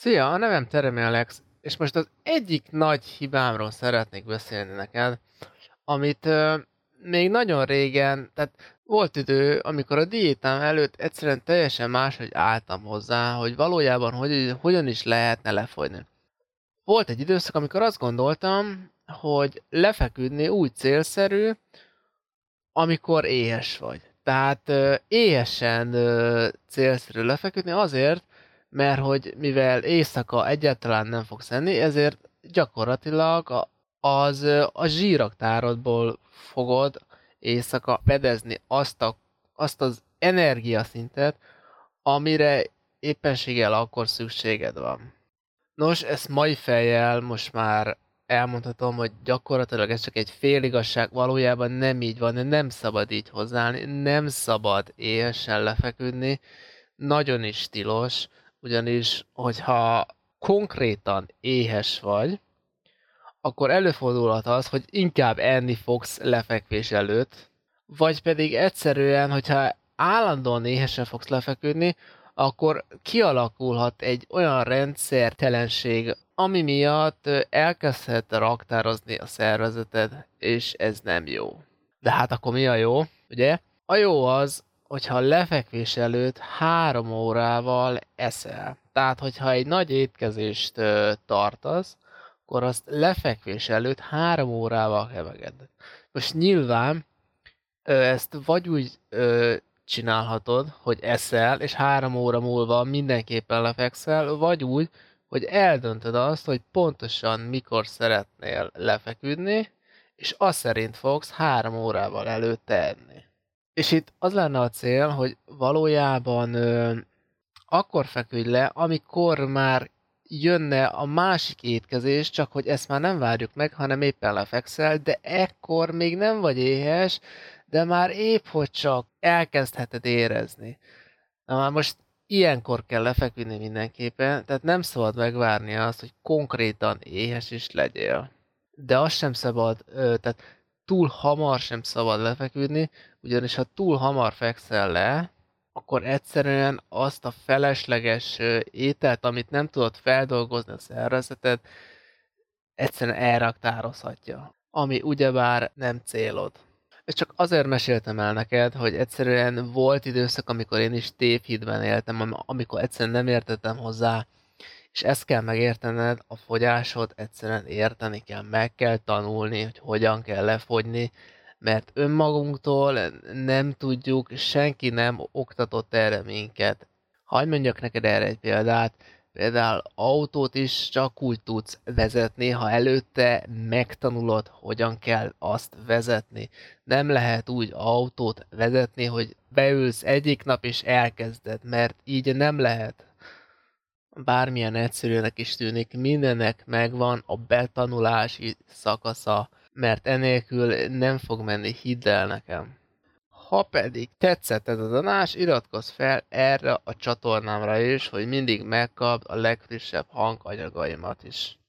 Szia, a nevem Teremi Alex, és most az egyik nagy hibámról szeretnék beszélni neked, amit ö, még nagyon régen, tehát volt idő, amikor a diétám előtt egyszerűen teljesen máshogy álltam hozzá, hogy valójában hogy, hogyan is lehetne lefogyni. Volt egy időszak, amikor azt gondoltam, hogy lefeküdni úgy célszerű, amikor éhes vagy. Tehát éhesen célszerű lefeküdni azért, mert hogy mivel éjszaka egyáltalán nem fogsz enni, ezért gyakorlatilag a, az a zsíraktárodból fogod éjszaka fedezni azt, a, azt az energiaszintet, amire éppenséggel akkor szükséged van. Nos, ezt mai fejjel most már elmondhatom, hogy gyakorlatilag ez csak egy féligasság, valójában nem így van, nem szabad így hozzáállni, nem szabad éhesen lefeküdni, nagyon is tilos, ugyanis, hogyha konkrétan éhes vagy, akkor előfordulhat az, hogy inkább enni fogsz lefekvés előtt, vagy pedig egyszerűen, hogyha állandóan éhesen fogsz lefeküdni, akkor kialakulhat egy olyan rendszertelenség, ami miatt elkezdhet raktározni a szervezeted, és ez nem jó. De hát akkor mi a jó, ugye? A jó az, hogyha lefekvés előtt három órával eszel. Tehát, hogyha egy nagy étkezést ö, tartasz, akkor azt lefekvés előtt három órával keveged. Most nyilván ö, ezt vagy úgy ö, csinálhatod, hogy eszel, és három óra múlva mindenképpen lefekszel, vagy úgy, hogy eldöntöd azt, hogy pontosan mikor szeretnél lefeküdni, és azt szerint fogsz három órával előtte enni. És itt az lenne a cél, hogy valójában ö, akkor feküdj le, amikor már jönne a másik étkezés, csak hogy ezt már nem várjuk meg, hanem éppen lefekszel, de ekkor még nem vagy éhes, de már épp hogy csak elkezdheted érezni. Na már most ilyenkor kell lefeküdni mindenképpen, tehát nem szabad megvárni azt, hogy konkrétan éhes is legyél. De azt sem szabad, tehát túl hamar sem szabad lefeküdni, ugyanis ha túl hamar fekszel le, akkor egyszerűen azt a felesleges ételt, amit nem tudod feldolgozni a szervezeted, egyszerűen elraktározhatja, ami ugyebár nem célod. És csak azért meséltem el neked, hogy egyszerűen volt időszak, amikor én is tévhitben éltem, amikor egyszerűen nem értettem hozzá, és ezt kell megértened, a fogyásod egyszerűen érteni kell, meg kell tanulni, hogy hogyan kell lefogyni, mert önmagunktól nem tudjuk, senki nem oktatott erre minket. Hagy mondjak neked erre egy példát, például autót is csak úgy tudsz vezetni, ha előtte megtanulod, hogyan kell azt vezetni. Nem lehet úgy autót vezetni, hogy beülsz egyik nap és elkezded, mert így nem lehet bármilyen egyszerűnek is tűnik, mindennek megvan a betanulási szakasza, mert enélkül nem fog menni, hidd el nekem. Ha pedig tetszett ez a danás, iratkozz fel erre a csatornámra is, hogy mindig megkapd a legfrissebb hanganyagaimat is.